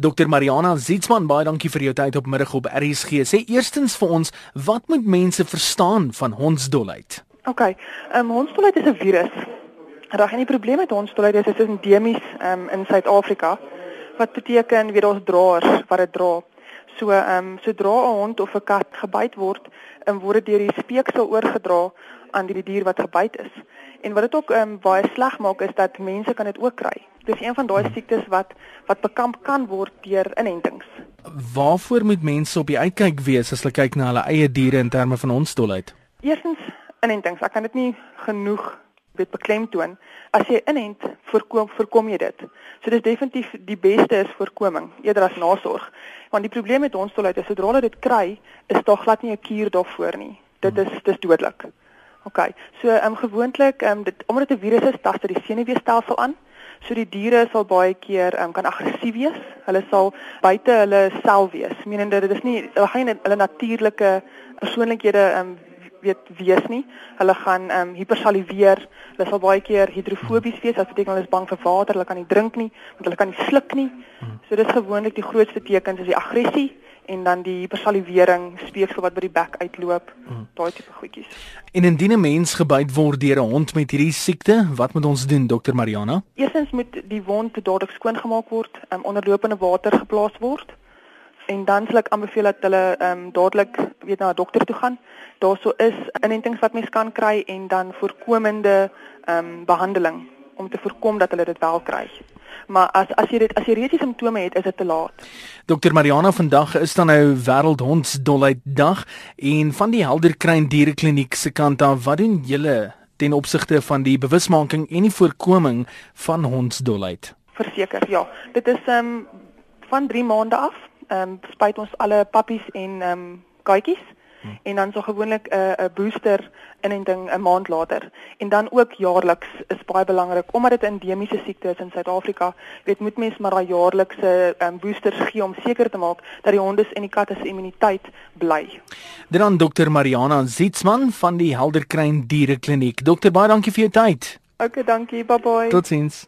Dr Mariana Zietsman, baie dankie vir jou tyd op middag op RSG. Sê eerstens vir ons, wat moet mense verstaan van hondsdolheid? OK. Ehm um, hondsdolheid is 'n virus. Reg, en die probleem met hondsdolheid is dit is endemies um, in Suid-Afrika. Wat beteken weet ons draers wat dit dra. So ehm um, sodra 'n hond of 'n kat gebyt word, um, word dit deur die speeksel oorgedra aan die dier wat gebyt is. En wat dit ook um, baie sleg maak is dat mense kan dit ook kry. Is een van daai siektes wat wat bekamp kan word deur inentings. Waarvoor moet mense op die uitkyk wees as hulle kyk na hulle eie diere in terme van hondsdolheid? Eerstens inentings. Ek kan dit nie genoeg weet beklemtoon. As jy inent, voorkom voorkom jy dit. So dis definitief die beste is voorkoming eerder as nasorg. Want die probleem met hondsdolheid is sodra hulle dit kry, is daar glad nie 'n kuur daarvoor nie. Dit is dis dodelik. OK. So ehm um, gewoonlik ehm um, dit omdat dit 'n virus is, tas dit die senuweestelsel aan. So die diere sal baie keer um, kan aggressief wees. Hulle sal buite hulle self wees. Menende dit is nie hulle gaan nie hulle natuurlike persoonlikhede um, weet wees nie. Hulle gaan ehm um, hipersaliveer. Hulle sal baie keer hidrofobies wees. Dit beteken hulle is bang vir water. Hulle kan nie drink nie want hulle kan nie sluk nie. So dis gewoonlik die grootste tekens is die aggressie en dan die hipersalivering, speeksel wat by die bek uitloop. Daai tipe goedjies. En indien 'n mens gebyt word deur 'n hond met hierdie siekte, wat moet ons doen, dokter Mariana? Eerstens moet die wond dadelik skoongemaak word, um, onder lopende water geplaas word en dan sal ek aanbeveel dat hulle ehm um, dadelik weet na 'n dokter toe gaan. Daarso is inentings wat mens kan kry en dan voorkomende ehm um, behandeling om te voorkom dat hulle dit wel kry. Maar as as jy dit as jy reeds simptome het, is dit te laat. Dokter Mariana vandag is dan nou wêreldhondsdolheid dag en van die Helderkruin dierekliniek se kant af, wat doen julle ten opsigte van die bewusmaking en die voorkoming van hondsdolheid? Verseker, ja. Dit is ehm um, van 3 maande af ehm um, spuit ons alle pappies en ehm um, katjies hmm. en dan so gewoonlik 'n uh, 'n booster inenting 'n maand later. En dan ook jaarliks is baie belangrik omdat dit 'n endemiese siekte is in Suid-Afrika. Weet moet mens maar daai jaarlikse um, boosters gee om seker te maak dat die honde en die katte se immuniteit bly. Dit dan dokter Mariana Zietsman van die Helderkruin Dierekliniek. Dokter baie dankie vir jou tyd. Okay, dankie. Bye bye. Totsiens.